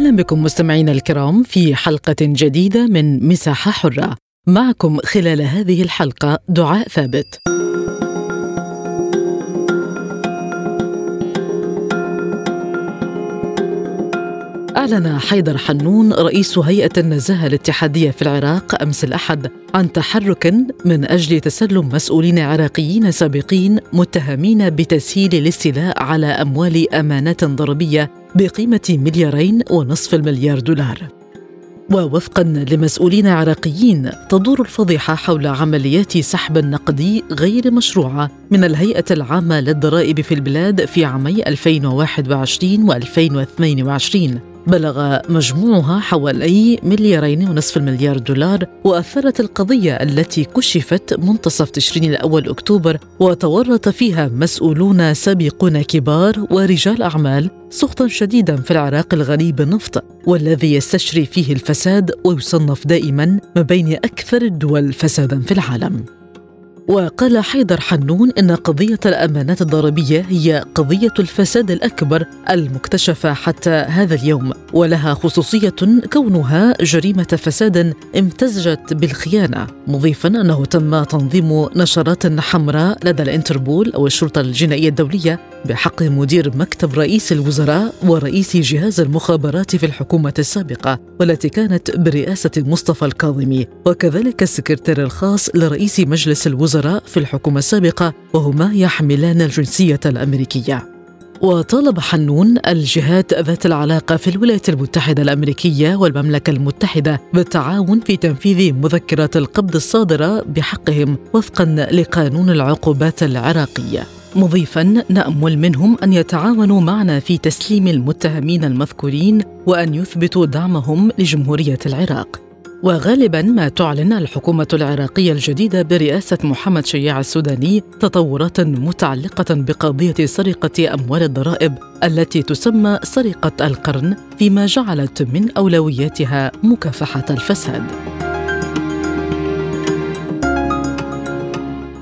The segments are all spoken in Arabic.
أهلا بكم مستمعينا الكرام في حلقة جديدة من مساحة حرة. معكم خلال هذه الحلقة دعاء ثابت. أعلن حيدر حنون رئيس هيئة النزاهة الاتحادية في العراق أمس الأحد عن تحرك من أجل تسلم مسؤولين عراقيين سابقين متهمين بتسهيل الاستيلاء على أموال أمانات ضريبية بقيمة مليارين ونصف المليار دولار. ووفقا لمسؤولين عراقيين تدور الفضيحة حول عمليات سحب نقدي غير مشروعة من الهيئة العامة للضرائب في البلاد في عامي 2021 و2022 بلغ مجموعها حوالي مليارين ونصف المليار دولار وأثرت القضية التي كشفت منتصف تشرين الأول أكتوبر وتورط فيها مسؤولون سابقون كبار ورجال أعمال سخطا شديدا في العراق الغني بالنفط والذي يستشري فيه الفساد ويصنف دائما ما بين أكثر الدول فسادا في العالم. وقال حيدر حنون إن قضية الأمانات الضريبية هي قضية الفساد الأكبر المكتشفة حتى هذا اليوم ولها خصوصية كونها جريمة فساد امتزجت بالخيانة مضيفا أنه تم تنظيم نشرات حمراء لدى الإنتربول أو الشرطه الجنائية الدولية بحق مدير مكتب رئيس الوزراء ورئيس جهاز المخابرات في الحكومة السابقة والتي كانت برئاسة مصطفى الكاظمي وكذلك السكرتير الخاص لرئيس مجلس الوزراء في الحكومة السابقة وهما يحملان الجنسية الأمريكية. وطالب حنون الجهات ذات العلاقة في الولايات المتحدة الأمريكية والمملكة المتحدة بالتعاون في تنفيذ مذكرات القبض الصادرة بحقهم وفقا لقانون العقوبات العراقية. مضيفا نأمل منهم أن يتعاونوا معنا في تسليم المتهمين المذكورين وأن يثبتوا دعمهم لجمهورية العراق. وغالبا ما تعلن الحكومة العراقية الجديدة برئاسة محمد شياع السوداني تطورات متعلقة بقضية سرقة أموال الضرائب التي تسمى سرقة القرن فيما جعلت من أولوياتها مكافحة الفساد.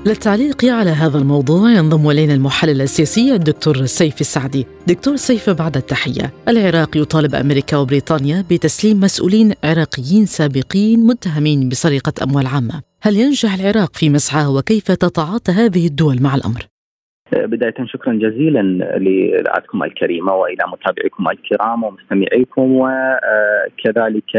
للتعليق على هذا الموضوع ينضم إلينا المحلل السياسي الدكتور سيف السعدي. دكتور سيف بعد التحية، العراق يطالب أمريكا وبريطانيا بتسليم مسؤولين عراقيين سابقين متهمين بسرقة أموال عامة. هل ينجح العراق في مسعاه وكيف تتعاطى هذه الدول مع الأمر؟ بداية شكرا جزيلا لإذاعتكم الكريمة وإلى متابعيكم الكرام ومستمعيكم وكذلك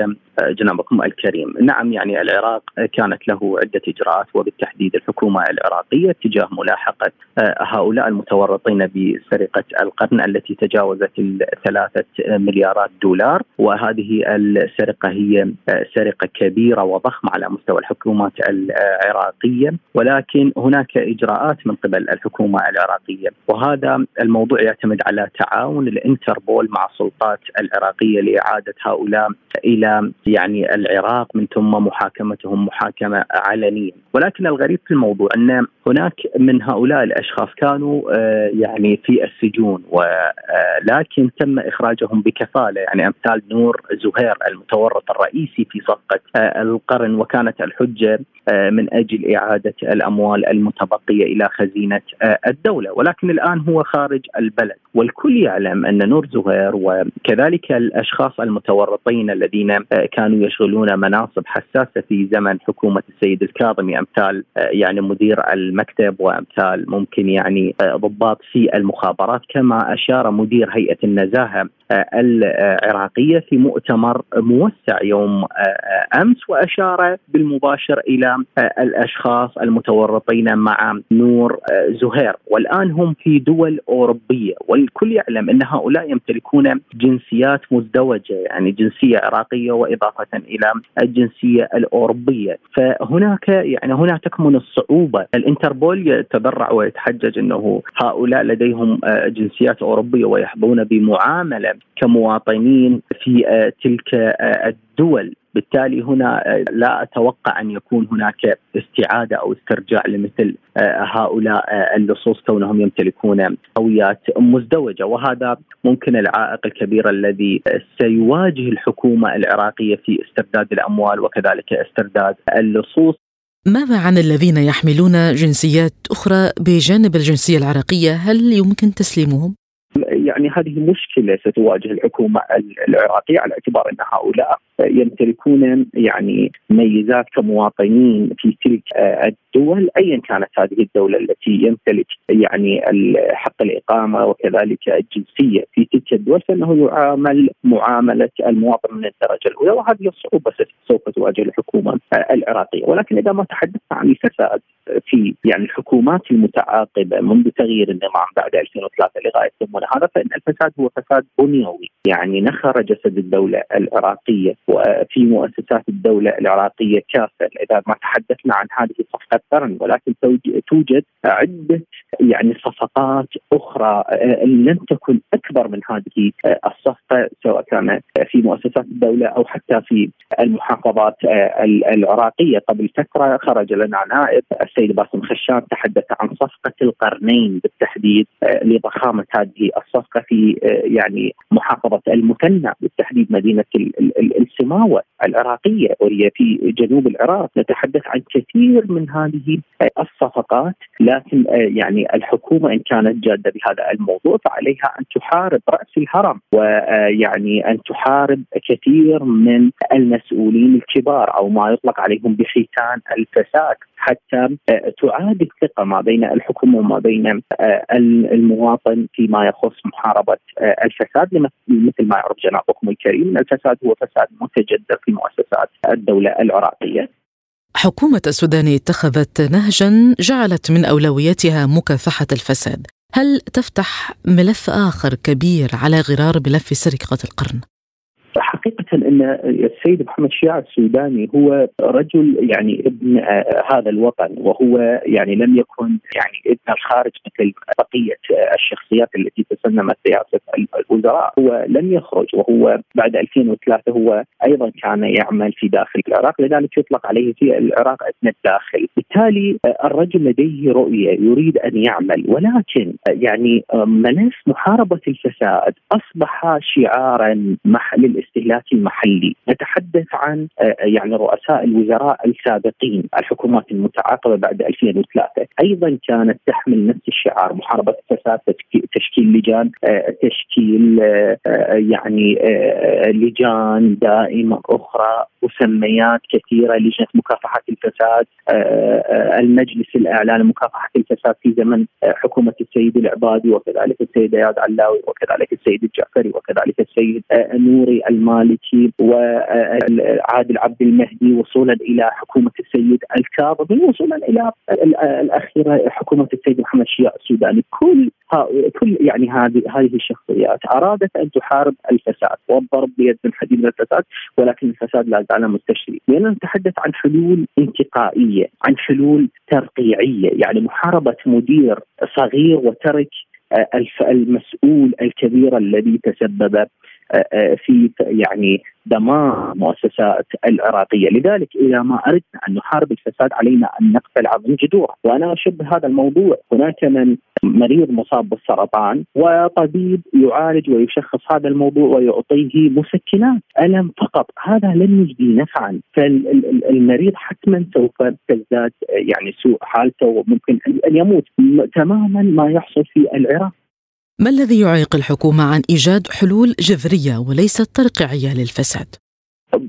جنابكم الكريم. نعم يعني العراق كانت له عدة إجراءات وبالتحديد الحكومة العراقية تجاه ملاحقة هؤلاء المتورطين بسرقة القرن التي تجاوزت الثلاثة مليارات دولار. وهذه السرقة هي سرقة كبيرة وضخمة على مستوى الحكومات العراقية. ولكن هناك إجراءات من قبل الحكومة العراقية. وهذا الموضوع يعتمد على تعاون الإنتربول مع السلطات العراقية لإعادة هؤلاء إلى يعني العراق من ثم محاكمتهم محاكمة علنية، ولكن الغريب في الموضوع أن هناك من هؤلاء الأشخاص كانوا يعني في السجون ولكن تم إخراجهم بكفالة. يعني أمثال نور زهير المتورط الرئيسي في صفقة القرن وكانت الحجة من أجل إعادة الأموال المتبقية إلى خزينة الدولة، ولكن الآن هو خارج البلد، والكل يعلم أن نور زهير وكذلك الأشخاص المتورطين الذين كانوا يشغلون مناصب حساسة في زمن حكومة السيد الكاظمي أمثال يعني مدير المكتب وأمثال ممكن يعني ضباط في المخابرات كما أشار مدير هيئة النزاهة العراقية في مؤتمر موسع يوم أمس وأشار بالمباشر إلى الأشخاص المتورطين مع نور زهير. والآن هم في دول أوروبية والكل يعلم أن هؤلاء يمتلكون جنسيات مزدوجة يعني جنسية عراقية واضافه إلى الجنسية الأوروبية. فهناك يعني هنا تكمن الصعوبة. الإنتربول يتبرع ويتحجج إنه هؤلاء لديهم جنسيات أوروبية ويحظون بمعاملة كمواطنين في تلك دول بالتالي هنا لا أتوقع أن يكون هناك استعادة أو استرجاع لمثل هؤلاء اللصوص كونهم يمتلكون هويات مزدوجة وهذا ممكن العائق الكبير الذي سيواجه الحكومة العراقية في استرداد الأموال وكذلك استرداد اللصوص ماذا عن الذين يحملون جنسيات أخرى بجانب الجنسية العراقية؟ هل يمكن تسليمهم؟ يعني هذه مشكلة ستواجه الحكومة العراقية على اعتبار أن هؤلاء يمتلكون يعني ميزات كمواطنين في تلك الدول ايا كانت هذه الدولة التي يمتلك يعني حق الإقامة وكذلك الجنسية في تلك الدول فإنه يعامل معاملة المواطن من الدرجة الأولى وهذه الصعوبة سوف تواجه الحكومة العراقية. ولكن إذا ما تحدثنا عن الفساد في يعني الحكومات المتعاقبة منذ تغيير النظام بعد 2003 لغايه ثم هذا فإن الفساد هو فساد بنيوي. يعني نخر جسد الدولة العراقية وفي مؤسسات الدولة العراقية كافة. إذا ما تحدثنا عن هذه صفقه قرن ولكن توجد عدة يعني صفقات أخرى آه، لم تكن أكبر من هذه آه، الصفقة سواء كان في مؤسسات الدولة أو حتى في المحافظات آه، العراقية. قبل فترة خرج لنا نائب السيد باسم خشان تحدث عن صفقة القرنين بالتحديد لضخامة هذه الصفقة في يعني محافظة المثنى بالتحديد مدينة السماوة العراقية وهي في جنوب العراق. نتحدث عن كثير من هذه الصفقات لكن يعني الحكومة إن كانت جادة بهذا الموضوع فعليها أن تحارب رأس الهرم ويعني أن تحارب كثير من المسؤولين الكبار أو ما يطلق عليهم بختان الفساد. حتى تعاد الثقه ما بين الحكومة وما بين المواطن فيما يخص محاربة الفساد مثل ما يعرف جنابكم الكريم الفساد هو فساد متجذر في مؤسسات الدولة العراقية حكومة السودان اتخذت نهجا جعلت من أولوياتها مكافحة الفساد هل تفتح ملف آخر كبير على غرار ملف سرقة القرن؟ حقيقة أن السيد محمد شياع السوداني هو رجل يعني ابن هذا الوطن وهو يعني لم يكن يعني ابن الخارج مثل بقية الشخصيات التي تسنمت سياسة الوزراء. هو لم يخرج وهو بعد 2003 هو أيضا كان يعمل في داخل العراق لذلك يطلق عليه في العراق ابن الداخل. بالتالي الرجل لديه رؤية يريد أن يعمل ولكن يعني ملف محاربة الفساد أصبح شعارا محل الاستهلاك المحلي نتحدث عن آه، يعني رؤساء الوزراء السابقين الحكومات المتعاقبة بعد 2003 أيضا كانت تحمل نفس الشعار محاربة الفساد تشكيل لجان آه، تشكيل آه، يعني لجان دائمة أخرى مسميات كثيرة لجنة مكافحة الفساد المجلس الاعلى لمكافحة الفساد في زمن حكومة السيد العبادي وكذلك السيد اياد علاوي وكذلك السيد الجعفري وكذلك السيد نوري المالكي وعادل عبد المهدي وصولا إلى حكومة السيد الكاظمي وصولا إلى الأخيرة حكومة السيد محمد شياع السوداني. كل كل يعني هذه هذه الشخصيات أرادت أن تحارب الفساد والضرب بيد من حديد الفساد ولكن الفساد لا زال مستشري. لاننا نتحدث عن حلول انتقائية عن حلول ترقيعية. يعني محاربة مدير صغير وترك المسؤول الكبير الذي تسبب في يعني دمار مؤسسات العراقية، لذلك اذا ما أردنا أن نحارب الفساد علينا أن نقتلع من جذوره، وأنا اشبه هذا الموضوع، هناك من مريض مصاب بالسرطان وطبيب يعالج ويشخص هذا الموضوع ويعطيه مسكنات ألم فقط، هذا لن يجدي نفعا، فالمريض حتما سوف تزداد يعني سوء حالته وممكن أن يموت. تماما ما يحصل في العراق. ما الذي يعيق الحكومة عن إيجاد حلول جذرية وليست ترقيعية للفساد؟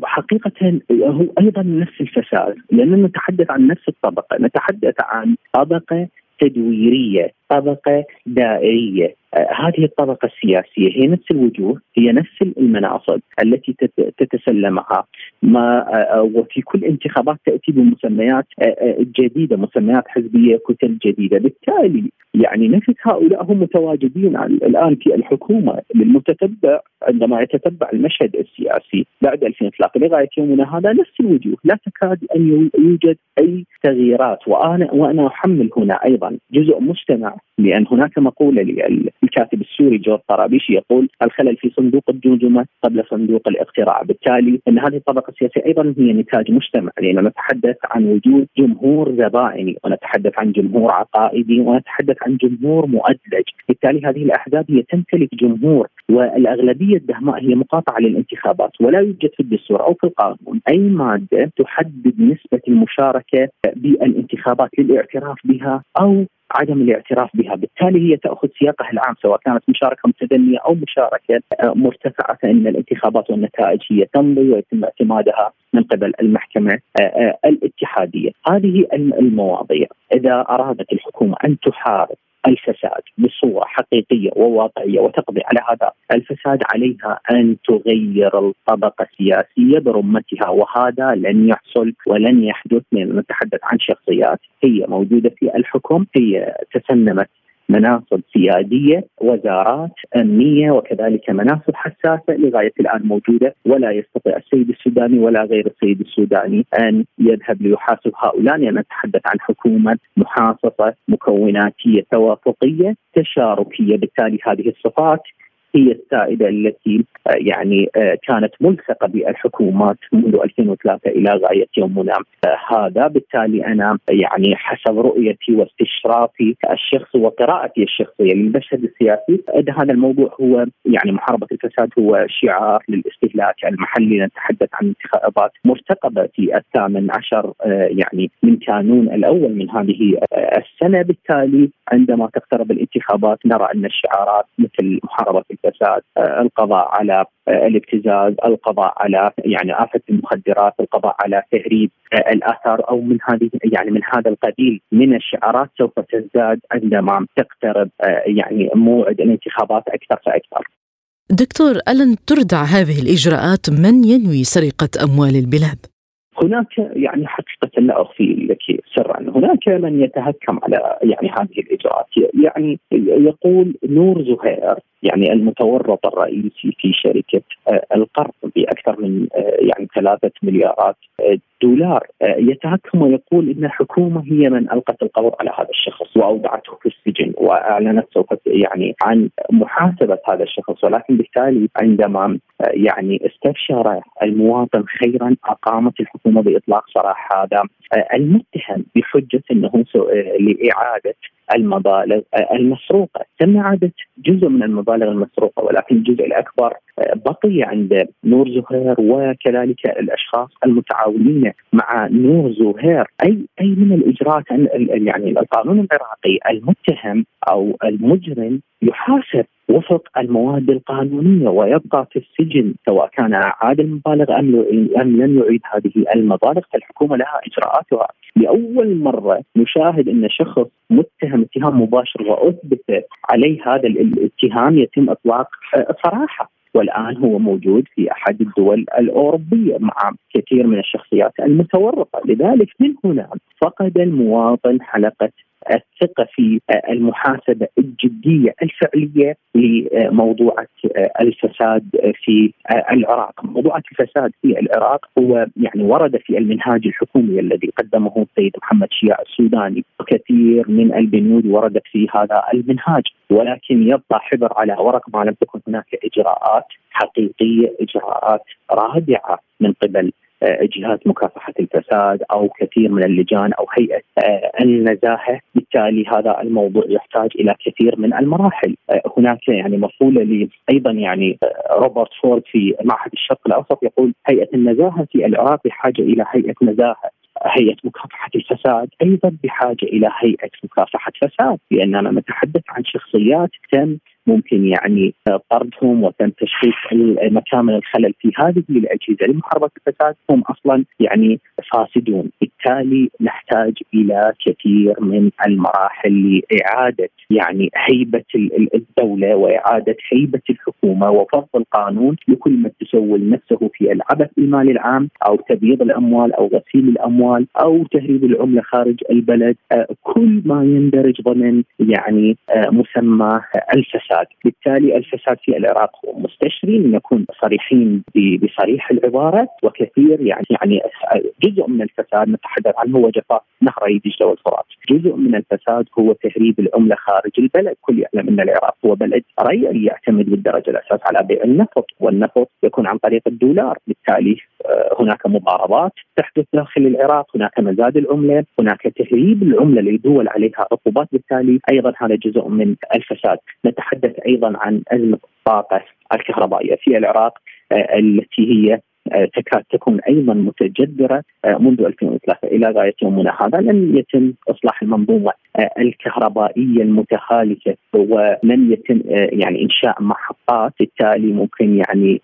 حقيقة هو أيضا نفس الفساد لأننا نتحدث عن نفس الطبقة نتحدث عن طبقة تدويرية طبقة دائرية. آه، هذه الطبقة السياسية هي نفس الوجوه هي نفس المناصب التي تتسلمها ما آه، آه، وفي كل انتخابات تأتي بمسميات جديدة مسميات حزبية كتل جديدة. بالتالي يعني نفس هؤلاء هم متواجدين الآن في الحكومة للمتتبع عندما يتتبع المشهد السياسي بعد 2003 لغاية يومنا هذا نفس الوجوه. لا تكاد أن يوجد أي تغييرات. وأنا وأنا أحمل هنا أيضا جزء مجتمع لأن هناك مقولة للكاتب السوري جورج طرابيشي يقول الخلل في صندوق الجمجمه قبل صندوق الاقتراع، بالتالي إن هذه الطبقة السياسية أيضا هي نتاج مجتمع، لأن نتحدث عن وجود جمهور زبائني ونتحدث عن جمهور عقائدي ونتحدث عن جمهور مؤدلج، بالتالي هذه الأحزاب هي تمتلك جمهور والأغلبية الدهماء هي مقاطعة للانتخابات ولا يوجد في الدستور أو في القانون أي مادة تحدد نسبة المشاركة بالانتخابات للاعتراف بها أو عدم الاعتراف بها. بالتالي هي تأخذ سياقها العام سواء كانت مشاركة متدنية أو مشاركة آه، مرتفعة فإن الانتخابات والنتائج هي تمضي ويتم اعتمادها من قبل المحكمة آه، آه، الاتحادية. هذه المواضيع. إذا أرادت الحكومة أن تحارب الفساد بصورة حقيقية وواقعية وتقضي على هذا. الفساد عليها أن تغير الطبقة السياسية برمتها وهذا لن يحصل ولن يحدث نتحدث عن شخصيات هي موجودة في الحكم هي تسنمت مناصب سيادية وزارات أمنية وكذلك مناصب حساسة لغاية الآن موجودة ولا يستطيع السيد السوداني ولا غير السيد السوداني أن يذهب ليحاسب هؤلاء لأن نتحدث عن حكومة محاصصة مكوناتية توافقية تشاركية. بالتالي هذه الصفات هي السائدة التي آه، يعني آه، كانت ملصقة بالحكومات منذ 2003 إلى غاية يومنا. آه، هذا بالتالي أنا يعني حسب رؤيتي واستشرافي الشخصي وقراءتي الشخصية للمشهد السياسي هذا الموضوع هو يعني محاربة الفساد هو شعار للاستهلاك. المحلي نتحدث عن انتخابات مرتقبة في الثامن عشر يعني من كانون الأول من هذه السنة. بالتالي عندما تقترب الانتخابات نرى أن الشعارات مثل محاربة الفساد آه، القضاء على آه، الابتزاز القضاء على يعني آفة المخدرات القضاء على تهريب آه، الآثار أو من هذه يعني من هذا القبيل من الشعارات سوف تزداد عندما تقترب يعني موعد الانتخابات أكثر فأكثر. دكتور ألن تردع هذه الإجراءات من ينوي سرقة أموال البلاد؟ هناك يعني حقيقة لا أخفي لك سرا. هناك من يتهكم على يعني هذه الإجراءات. يعني يقول نور زهير يعني المتورط الرئيسي في شركة آه، القرض بأكثر من آه، يعني ثلاثة مليارات آه، دولار يتهكم ويقول إن الحكومة هي من ألقت القبض على هذا الشخص واودعته في السجن وأعلنت سوف يعني عن محاسبة هذا الشخص. ولكن بالتالي عندما يعني استبشر المواطن خيرا أقامت الحكومة بإطلاق سراح هذا المتهم بحجة إنه لإعادة المبالغ المسروقة، تم إعادة جزء من المبالغ المسروقه ولكن الجزء الأكبر بقي عند نور زهير وكذلك الأشخاص المتعاونين مع نور زهير، أي أي من الإجراءات يعني القانون العراقي المتهم أو المجرم يحاسب وفق المواد القانونية ويبقى في السجن سواء كان اعاد المبالغ أم أم لم يعيد هذه المبالغ فالحكومة لها إجراءاتها. لأول مرة نشاهد أن شخص متهم اتهام مباشر وأثبت عليه هذا الاتهام يتم إطلاق صراحة. والآن هو موجود في أحد الدول الأوروبية مع كثير من الشخصيات المتورطة، لذلك من هنا فقد المواطن حلقة الثقة في المحاسبة الجدية الفعلية لموضوعة الفساد في العراق، موضوعة الفساد في العراق هو يعني ورد في المنهاج الحكومي الذي قدمه السيد محمد شياع السوداني، وكثير من البنود وردت في هذا المنهاج، ولكن يبقى حبر على ورق ما لم تكن هناك إجراءات حقيقية، إجراءات رادعة من قبل جهات مكافحة الفساد أو كثير من اللجان أو هيئة آه، النزاهة، بالتالي هذا الموضوع يحتاج إلى كثير من المراحل، آه، هناك يعني مقوله أيضا يعني آه، روبرت فورد في معهد الشرق الأوسط يقول هيئة النزاهة في العراق بحاجة إلى هيئة نزاهة هيئة مكافحة الفساد. أيضا بحاجة إلى هيئة مكافحة فساد لاننا نتحدث عن شخصيات تم ممكن يعني طردهم وتم تشخيص مكامن الخلل في هذه الأجهزة. لمحاربة الفساد هم أصلا يعني فاسدون، بالتالي نحتاج إلى كثير من المراحل لإعادة يعني هيبة الدولة وإعادة هيبة الحكومة وفرض القانون لكل من تسول نفسه في العبث بالمال العام أو تبييض الأموال أو غسيل الأموال أو تهريب العملة خارج البلد، كل ما يندرج ضمن يعني مسمى الفساد. الفساد. بالتالي الفساد في العراق هو مستشري لنكون صريحين بصريح العبارة وكثير يعني يعني جزء من الفساد نتحدث عنه هو جفاف نهري دجلة والفرات. جزء من الفساد هو تهريب العملة خارج البلد. كل يعلم أن العراق هو بلد ريعي يعتمد بالدرجة الأساس على بيع النفط والنفط يكون عن طريق الدولار. بالتالي آه، هناك مضاربات تحدث داخل العراق هناك مزاد العملة هناك تهريب العملة لدول عليها عقوبات. بالتالي أيضا هذا جزء من الفساد. نتحدث أيضا عن أزمة الطاقة الكهربائية في العراق آه، التي هي تكاد تكون أيضا متجذرة آه، منذ 2003 إلى غاية يومنا هذا لم يتم إصلاح المنظومة آه، الكهربائية المتهالكة ولم يتم يعني إنشاء محطات بالتالي ممكن يعني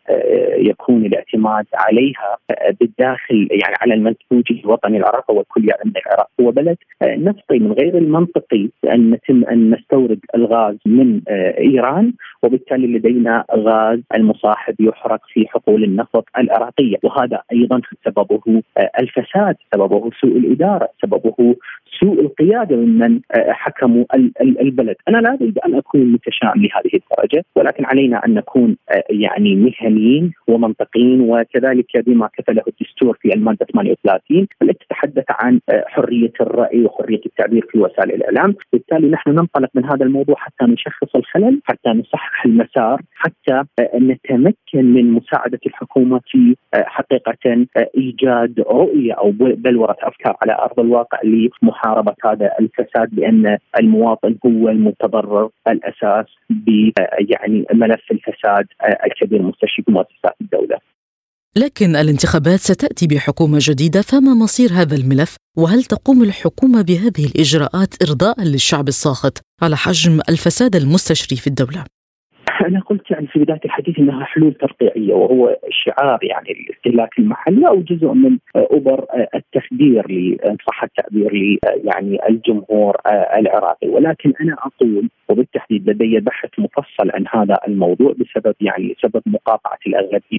يكون الاعتماد عليها بالداخل يعني على المنتوج الوطني العراقي والكل يعلم العراق هو بلد. نفطي من غير المنطقي ان نتم أن نستورد الغاز من إيران وبالتالي لدينا غاز المصاحب يحرق في حقول النفط العراقية. وهذا أيضا سببه آه، الفساد سببه سوء الإدارة سببه سوء القيادة ممن آه، حكموا البلد، أنا لا أريد أن أكون متشائم لهذه الدرجة ولكن علينا أن نكون آه، يعني مهنيين ومنطقيين وكذلك بما كفله الدستور في المادة 38 التي تتحدث عن حرية الرأي وحرية التعبير في وسائل الإعلام، بالتالي نحن ننطلق من هذا الموضوع حتى نشخص الخلل، حتى نصحح المسار، حتى نتمكن من مساعدة الحكومة في حقيقة إيجاد رؤية أو بلوره أفكار على أرض الواقع لمحاربه هذا الفساد بأن المواطن هو المتضرر الأساس ب يعني ملف الفساد الكبير المستشري في مؤسسات الدولة. لكن الانتخابات ستأتي بحكومة جديدة فما مصير هذا الملف؟ وهل تقوم الحكومة بهذه الإجراءات ارضاء للشعب الساخط على حجم الفساد المستشري في الدولة؟ أنا قلت يعني في بداية الحديث إنها حلول ترقيعية وهو شعار يعني الاستهلاك المحلي أو جزء من ابر التخدير ان صح التعبير يعني الجمهور العراقي. ولكن أنا أقول وبالتحديد لدي بحث مفصل عن هذا الموضوع بسبب يعني سبب مقاطعة الأغلبية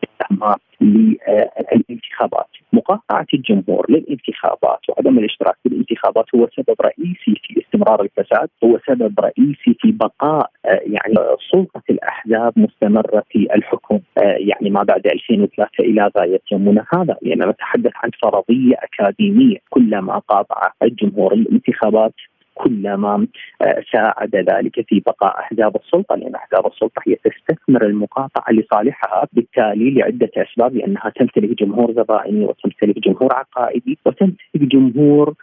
للانتخابات، مقاطعة الجمهور للانتخابات وعدم الاشتراك في الانتخابات هو سبب رئيسي في استمرار الفساد، هو سبب رئيسي في بقاء يعني سلطة الأحزاب مستمرة في الحكم. يعني ما بعد 2003 إلى غاية يومنا هذا، لأن نتحدث عن فرضية أكاديمية. كلما قاطع الجمهور الانتخابات كلما آه، ساعد ذلك في بقاء أحزاب السلطة. لأن أحزاب السلطة هي تستثمر المقاطعة لصالحها. بالتالي لعدة أسباب. لأنها تمتلك جمهور زبائني وتمتلك جمهور عقائدي وتمتلك جمهور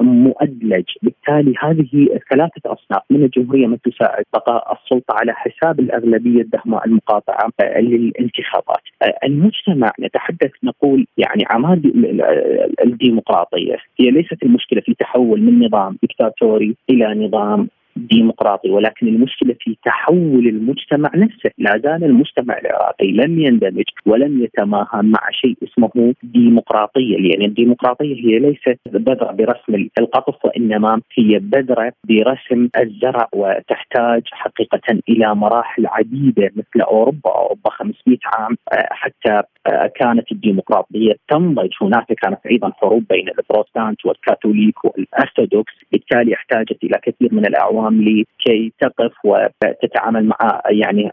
مؤدلج. بالتالي هذه ثلاثة أصناف من الجمهورية من تساعد بقاء السلطة على حساب الأغلبية الدهماء المقاطعة للانتخابات. المجتمع نتحدث نقول يعني عماد الديمقراطية هي ليست المشكلة في تحول من نظام دكتاتوري إلى نظام ديمقراطي ولكن المشكلة في تحول المجتمع نفسه، لا زال المجتمع العراقي لم يندمج ولم يتماهى مع شيء اسمه ديمقراطية، لأن الديمقراطية هي ليست بذرة برسم القطف وإنما هي بذرة برسم الزرع وتحتاج حقيقة إلى مراحل عديدة مثل أوروبا، أوروبا 500 عام آه، حتى آه، كانت الديمقراطية تنضج، هناك كانت أيضا حروب بين البروتستانت والكاثوليك والأرثوذكس، بالتالي احتاجت إلى كثير من الأعوام النظام لكي تقف وتتعامل مع يعني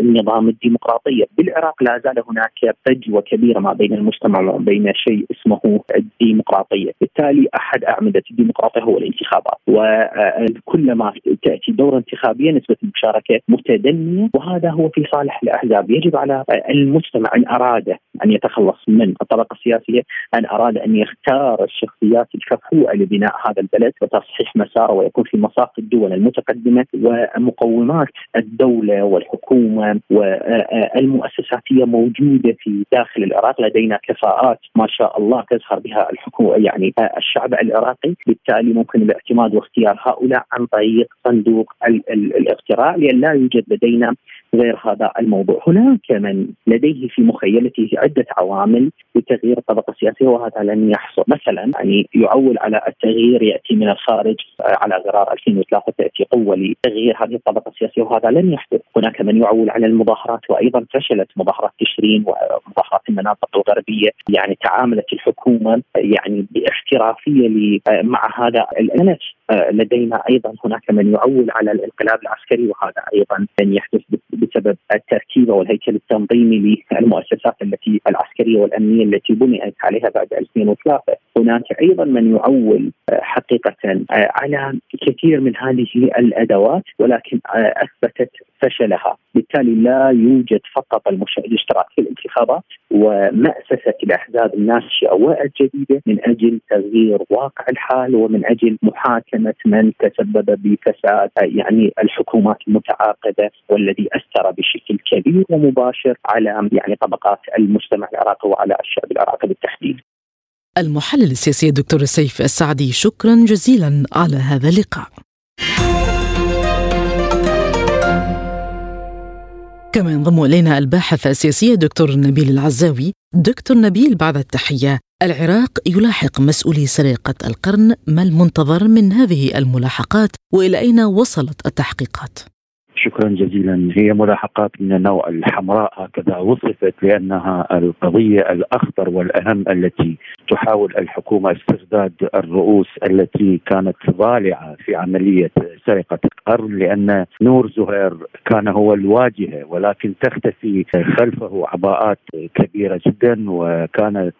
النظام الديمقراطيه، بالعراق لا زال هناك فجوه كبيره ما بين المجتمع وما بين شيء اسمه الديمقراطية، بالتالي أحد أعمدة الديمقراطية هو الانتخابات، وكلما تأتي دورة انتخابية نسبة المشاركة متدنية وهذا هو في صالح الأحزاب، يجب على المجتمع إن اراد أن يتخلص من الطبقة السياسية، أن أراد أن يختار الشخصيات الكفؤه لبناء هذا البلد وتصحيح مساره ويكون في مساق الدول. الدول المتقدمة ومقومات الدولة والحكومة والمؤسسات هي موجودة في داخل العراق. لدينا كفاءات ما شاء الله تزهر بها الحكومة يعني الشعب العراقي. بالتالي ممكن الاعتماد واختيار هؤلاء عن طريق صندوق الاقتراع لأن لا يوجد لدينا غير هذا الموضوع. هناك من لديه في مخيلته عدة عوامل لتغيير الطبقة السياسية وهذا لن يحصل. مثلا يعني يعول على التغيير يأتي من الخارج على غرار 2003 تأتي قوة لتغيير هذه الطبقة السياسية وهذا لن يحدث. هناك من يعول على المظاهرات وأيضا فشلت مظاهرات تشرين ومظاهرات المناطق الغربية. يعني تعاملت الحكومة يعني باحترافية مع هذا الأنف لدينا أيضا هناك من يعول على الانقلاب العسكري وهذا أيضا لن يحدث بسبب التركيبة والهيكل التنظيمي للمؤسسات التي العسكرية والأمنية التي بنيت عليها بعد 2003 هناك أيضا من يعول حقيقة على كثير من هذه الأدوات ولكن أثبتت فشلها بالتالي لا يوجد فقط الاشتراك في الانتخابات ومأسسة الأحزاب الناشئة والجديدة من أجل تغيير واقع الحال ومن أجل محاكمة من تسبب بفساد يعني الحكومات المتعاقدة والذي أثر بشكل كبير ومباشر على يعني طبقات المجتمع العراقي وعلى الشعب العراقي بالتحديد. المحلل السياسي الدكتور سيف السعدي شكرا جزيلا على هذا اللقاء. كما ينضم إلينا الباحث السياسي دكتور نبيل العزاوي دكتور نبيل بعد التحية العراق يلاحق مسؤولي سرقة القرن ما المنتظر من هذه الملاحقات وإلى أين وصلت التحقيقات شكرا جزيلا. هي ملاحقات من النوع الحمراء هكذا وصفت لانها القضية الأخطر والأهم التي تحاول الحكومة استرداد الرؤوس التي كانت ضالعة في عملية سرقة القرن لأن نور زهير كان هو الواجهة ولكن تختفي خلفه عباءات كبيرة جدا وكانت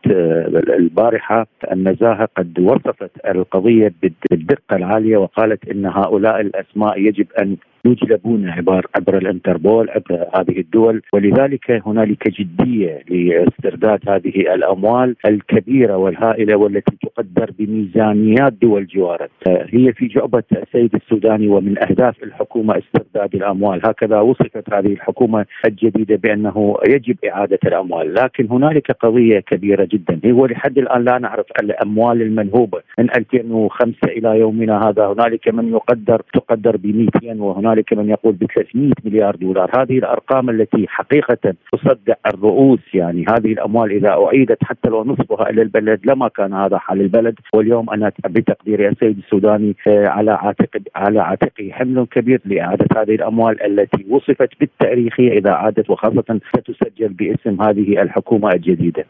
البارحة النزاهة قد وصفت القضية بالدقة العالية وقالت إن هؤلاء الأسماء يجب أن يجلبون عبر عبر الانتربول عبر هذه الدول. ولذلك هنالك جدية لاسترداد هذه الأموال الكبيرة والهائلة والتي تقدر بميزانيات دول جوارك. هي في جعبة السيد السوداني ومن أهداف الحكومة استرداد الأموال. هكذا وصفت هذه الحكومة الجديدة بأنه يجب إعادة الأموال. لكن هنالك قضية كبيرة جدا. هو لحد الآن لا نعرف الأموال المنهوبة. من 2005 إلى يومنا هذا هنالك من يقدر تقدر ب 200 وهنالك هنالك من يقول ب 300 مليار دولار هذه الأرقام التي حقيقة تصدع الرؤوس يعني هذه الأموال إذا أعيدت حتى لو نصفها إلى البلد لما كان هذا حال البلد واليوم أنا بتقديري السيد السوداني آه، على عاتق على عاتقه حمل كبير لإعادة هذه الأموال التي وصفت بالتاريخية إذا عادت وخاصة ستسجل باسم هذه الحكومة الجديدة.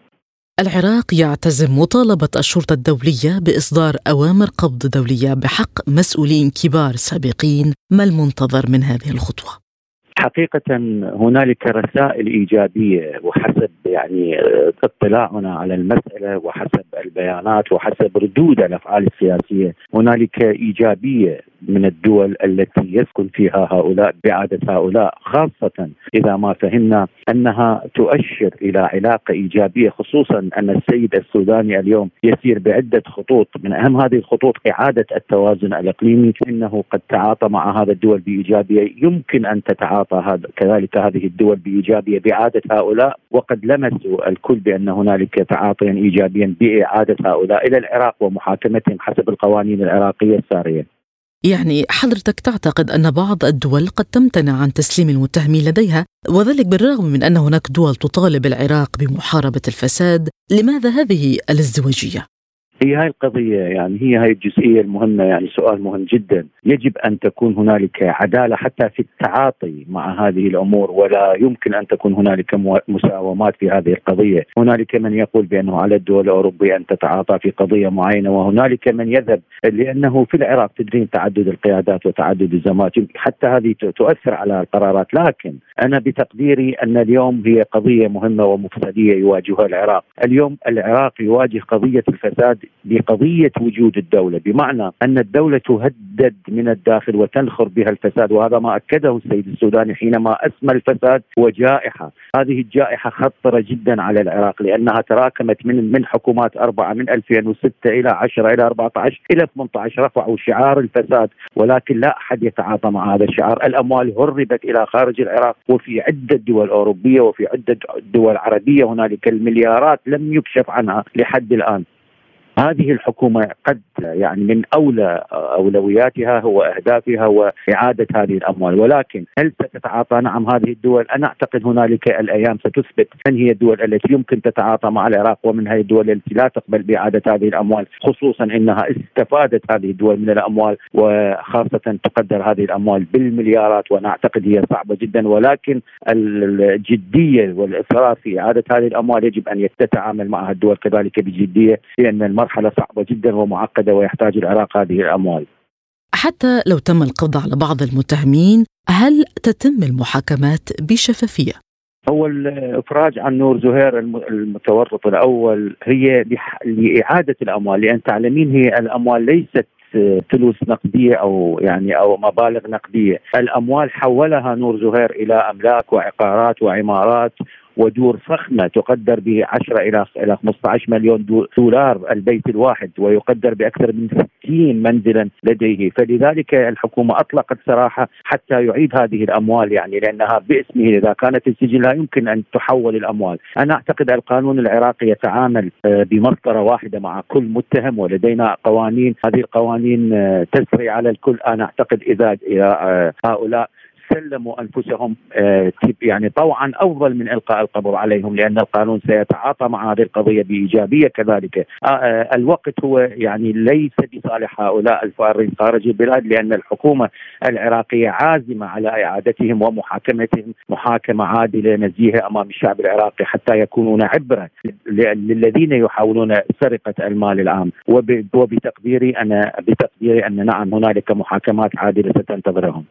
العراق يعتزم مطالبة الشرطة الدولية بإصدار أوامر قبض دولية بحق مسؤولين كبار سابقين ما المنتظر من هذه الخطوة؟ حقيقة هنالك رسائل إيجابية وحسب يعني اطلاعنا على المسألة وحسب البيانات وحسب ردود الأفعال السياسية هنالك إيجابية من الدول التي يسكن فيها هؤلاء بعادة هؤلاء خاصة إذا ما فهمنا أنها تؤشر إلى علاقة إيجابية خصوصا أن السيد السوداني اليوم يسير بعدة خطوط من أهم هذه الخطوط إعادة التوازن الإقليمي إنه قد تعاطى مع هذا الدول بإيجابية يمكن أن تتعاطى هذا كذلك هذه الدول بإيجابية بإعادة هؤلاء وقد لمسوا الكل بأن هنالك تعاطيا إيجابيا بإعادة هؤلاء إلى العراق ومحاكمتهم حسب القوانين العراقية السارية يعني حضرتك تعتقد أن بعض الدول قد تمتنع عن تسليم المتهمين لديها وذلك بالرغم من أن هناك دول تطالب العراق بمحاربة الفساد لماذا هذه الازدواجية؟ هي هاي القضية يعني هي هاي الجزئية المهمة يعني سؤال مهم جدا. يجب أن تكون هنالك عدالة حتى في التعاطي مع هذه الأمور ولا يمكن أن تكون هنالك مساومات في هذه القضية. هنالك من يقول بأنه على الدول الأوروبية أن تتعاطى في قضية معينة وهنالك من يذهب لأنه في العراق تدرين تعدد القيادات وتعدد الزمات حتى هذه تؤثر على القرارات. لكن أنا بتقديري أن اليوم هي قضية مهمة ومفسدية يواجهها العراق. اليوم العراق يواجه قضية الفساد بقضية وجود الدولة بمعنى أن الدولة تهدد من الداخل وتنخر بها الفساد وهذا ما أكده السيد السوداني حينما أسمى الفساد وجائحه هذه الجائحة خطره جدا على العراق لأنها تراكمت من من حكومات أربعة من 2006 إلى 10 إلى 14 إلى 18 رفعوا شعار الفساد ولكن لا أحد يتعاطى مع هذا الشعار، الأموال هربت إلى خارج العراق وفي عدة دول أوروبية وفي عدة دول عربية هنالك المليارات لم يكشف عنها لحد الآن. هذه الحكومة قد يعني من أولى أولوياتها هو أهدافها هو اعاده هذه الأموال ولكن هل ستتعاطى نعم هذه الدول؟ أنا أعتقد هنالك الأيام ستثبت من هي الدول التي يمكن تتعاطى مع العراق ومن هذه الدول التي لا تقبل بإعادة هذه الأموال خصوصا إنها استفادت هذه الدول من الأموال وخاصة تقدر هذه الأموال بالمليارات وأنا أعتقد هي صعبة جدا ولكن الجدية والإصرار في إعادة هذه الأموال يجب أن تتعامل معها الدول كذلك بجدية لأن المرحله صعبة جدا ومعقدة ويحتاج العراق هذه الأموال حتى لو تم القبض على بعض المتهمين هل تتم المحاكمات بشفافية؟ هو الافراج عن نور زهير المتورط الأول هي لإعادة الأموال لأن تعلمين هي الأموال ليست فلوس نقدية أو يعني أو مبالغ نقدية، الأموال حولها نور زهير إلى أملاك وعقارات وعمارات ودور فخمة تقدر ب 10 إلى إلى 15 مليون دولار البيت الواحد ويقدر بأكثر من 60 منزلا لديه. فلذلك الحكومة أطلقت صراحة حتى يعيد هذه الأموال يعني لأنها باسمه إذا كانت السجن لا يمكن أن تحول الأموال. أنا أعتقد القانون العراقي يتعامل آه، بمسطرة واحدة مع كل متهم ولدينا قوانين. هذه القوانين آه، تسري على الكل. أنا أعتقد إذا آه، هؤلاء سلموا أنفسهم آه، يعني طوعا أفضل من إلقاء القبض عليهم لأن القانون سيتعاطى مع هذه القضية بإيجابية كذلك. آه، آه، الوقت هو يعني ليس بصالح هؤلاء الفارين خارج البلاد لأن الحكومة العراقية عازمة على إعادتهم ومحاكمتهم محاكمة عادلة نزيهة أمام الشعب العراقي حتى يكونون عبرة للذين يحاولون سرقة المال العام. وبتقديري أنا بتقديري أن نعم هنالك محاكمات عادلة ستنتظرهم.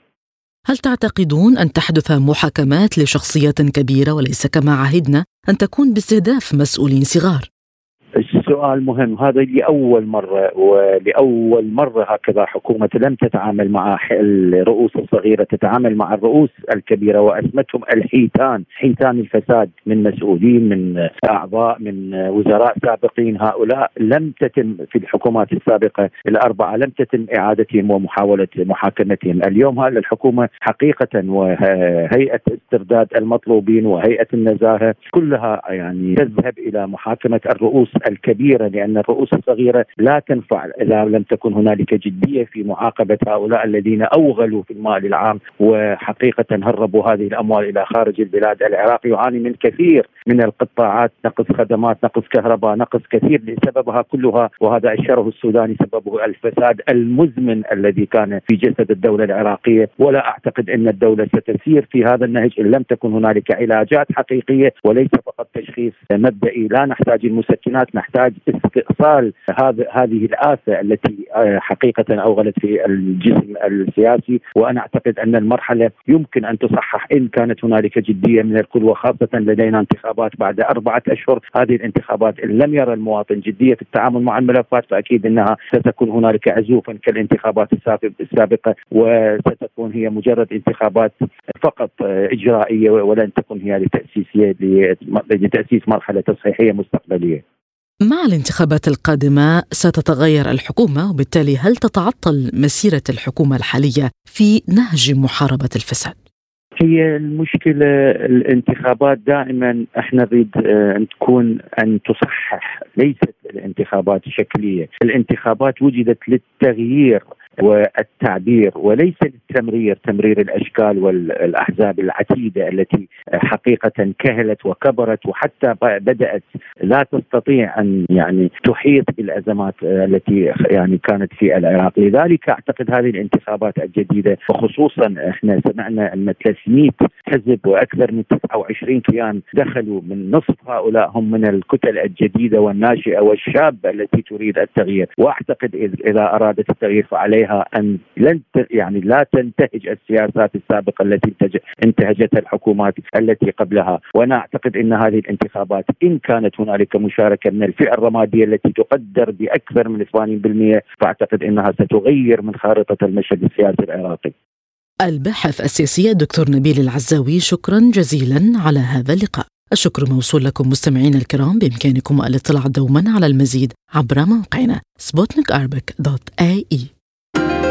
هل تعتقدون أن تحدث محاكمات لشخصيات كبيرة وليس كما عهدنا أن تكون باستهداف مسؤولين صغار؟ سؤال مهم. هذا لأول مرة ولأول مرة هكذا حكومة لم تتعامل مع الرؤوس الصغيرة تتعامل مع الرؤوس الكبيرة وأسمتهم الحيتان. حيتان الفساد من مسؤولين من أعضاء من وزراء سابقين. هؤلاء لم تتم في الحكومات السابقة الأربعة لم تتم إعادتهم ومحاولة محاكمتهم. اليوم هذا الحكومة حقيقة وهيئة استرداد المطلوبين وهيئة النزاهة كلها يعني تذهب إلى محاكمة الرؤوس الكبيرة؟ كبيرة لأن الرؤوس الصغيرة لا تنفع إذا لم تكن هنالك جدية في معاقبة هؤلاء الذين أوغلوا في المال العام وحقيقة هربوا هذه الأموال إلى خارج البلاد، العراق يعاني من كثير من القطاعات نقص خدمات، نقص كهرباء، نقص كثير سببها كلها وهذا الشره السوداني سببه الفساد المزمن الذي كان في جسد الدولة العراقية. ولا أعتقد إن الدولة ستسير في هذا النهج إن لم تكن هنالك علاجات حقيقية وليس فقط تشخيص مبدئي، لا نحتاج المسكنات نحتاج يحتاج استئصال هذه هذه الآفة التي آه، حقيقة أوغلت في الجسم السياسي وأنا أعتقد أن المرحلة يمكن أن تصحح إن كانت هنالك جدية من الكل وخاصة لدينا انتخابات بعد أربعة أشهر. هذه الانتخابات إن لم يرى المواطن جدية في التعامل مع الملفات فأكيد أنها ستكون هنالك عزوفا كالانتخابات السابقة وستكون هي مجرد انتخابات فقط آه، إجرائية ولن تكون هي لتأسيسية لتأسيس مرحلة تصحيحية مستقبلية. مع الانتخابات القادمة ستتغير الحكومة وبالتالي هل تتعطل مسيرة الحكومة الحالية في نهج محاربة الفساد؟ هي المشكلة الانتخابات دائما إحنا نريد آه، أن تكون أن تصحح ليست الانتخابات شكلية الانتخابات وجدت للتغيير والتعبير وليس للتمرير تمرير الأشكال والأحزاب العتيدة التي حقيقة كهلت وكبرت وحتى بدأت لا تستطيع أن يعني تحيط بالأزمات التي يعني كانت في العراق، لذلك أعتقد هذه الانتخابات الجديدة وخصوصا إحنا سمعنا أن 300 حزب وأكثر من 29 كيان دخلوا من نصف هؤلاء هم من الكتل الجديدة والناشئة والشابه التي تريد التغيير، وأعتقد إذا أرادت التغيير فعليها عليها أن لن يعني لا تنتهج السياسات السابقة التي انتهجتها الحكومات التي قبلها، وأنا أعتقد إن هذه الانتخابات إن كانت هنالك مشاركة من الفئة الرمادية التي تقدر بأكثر من 80% فأعتقد إنها ستغير من خارطة المشهد السياسي العراقي. الباحث السياسي الدكتور نبيل العزاوي شكرا جزيلا على هذا اللقاء. الشكر موصول لكم مستمعينا الكرام بإمكانكم الاطلاع دوما على المزيد عبر موقعنا سبوتنيك دوت اي اي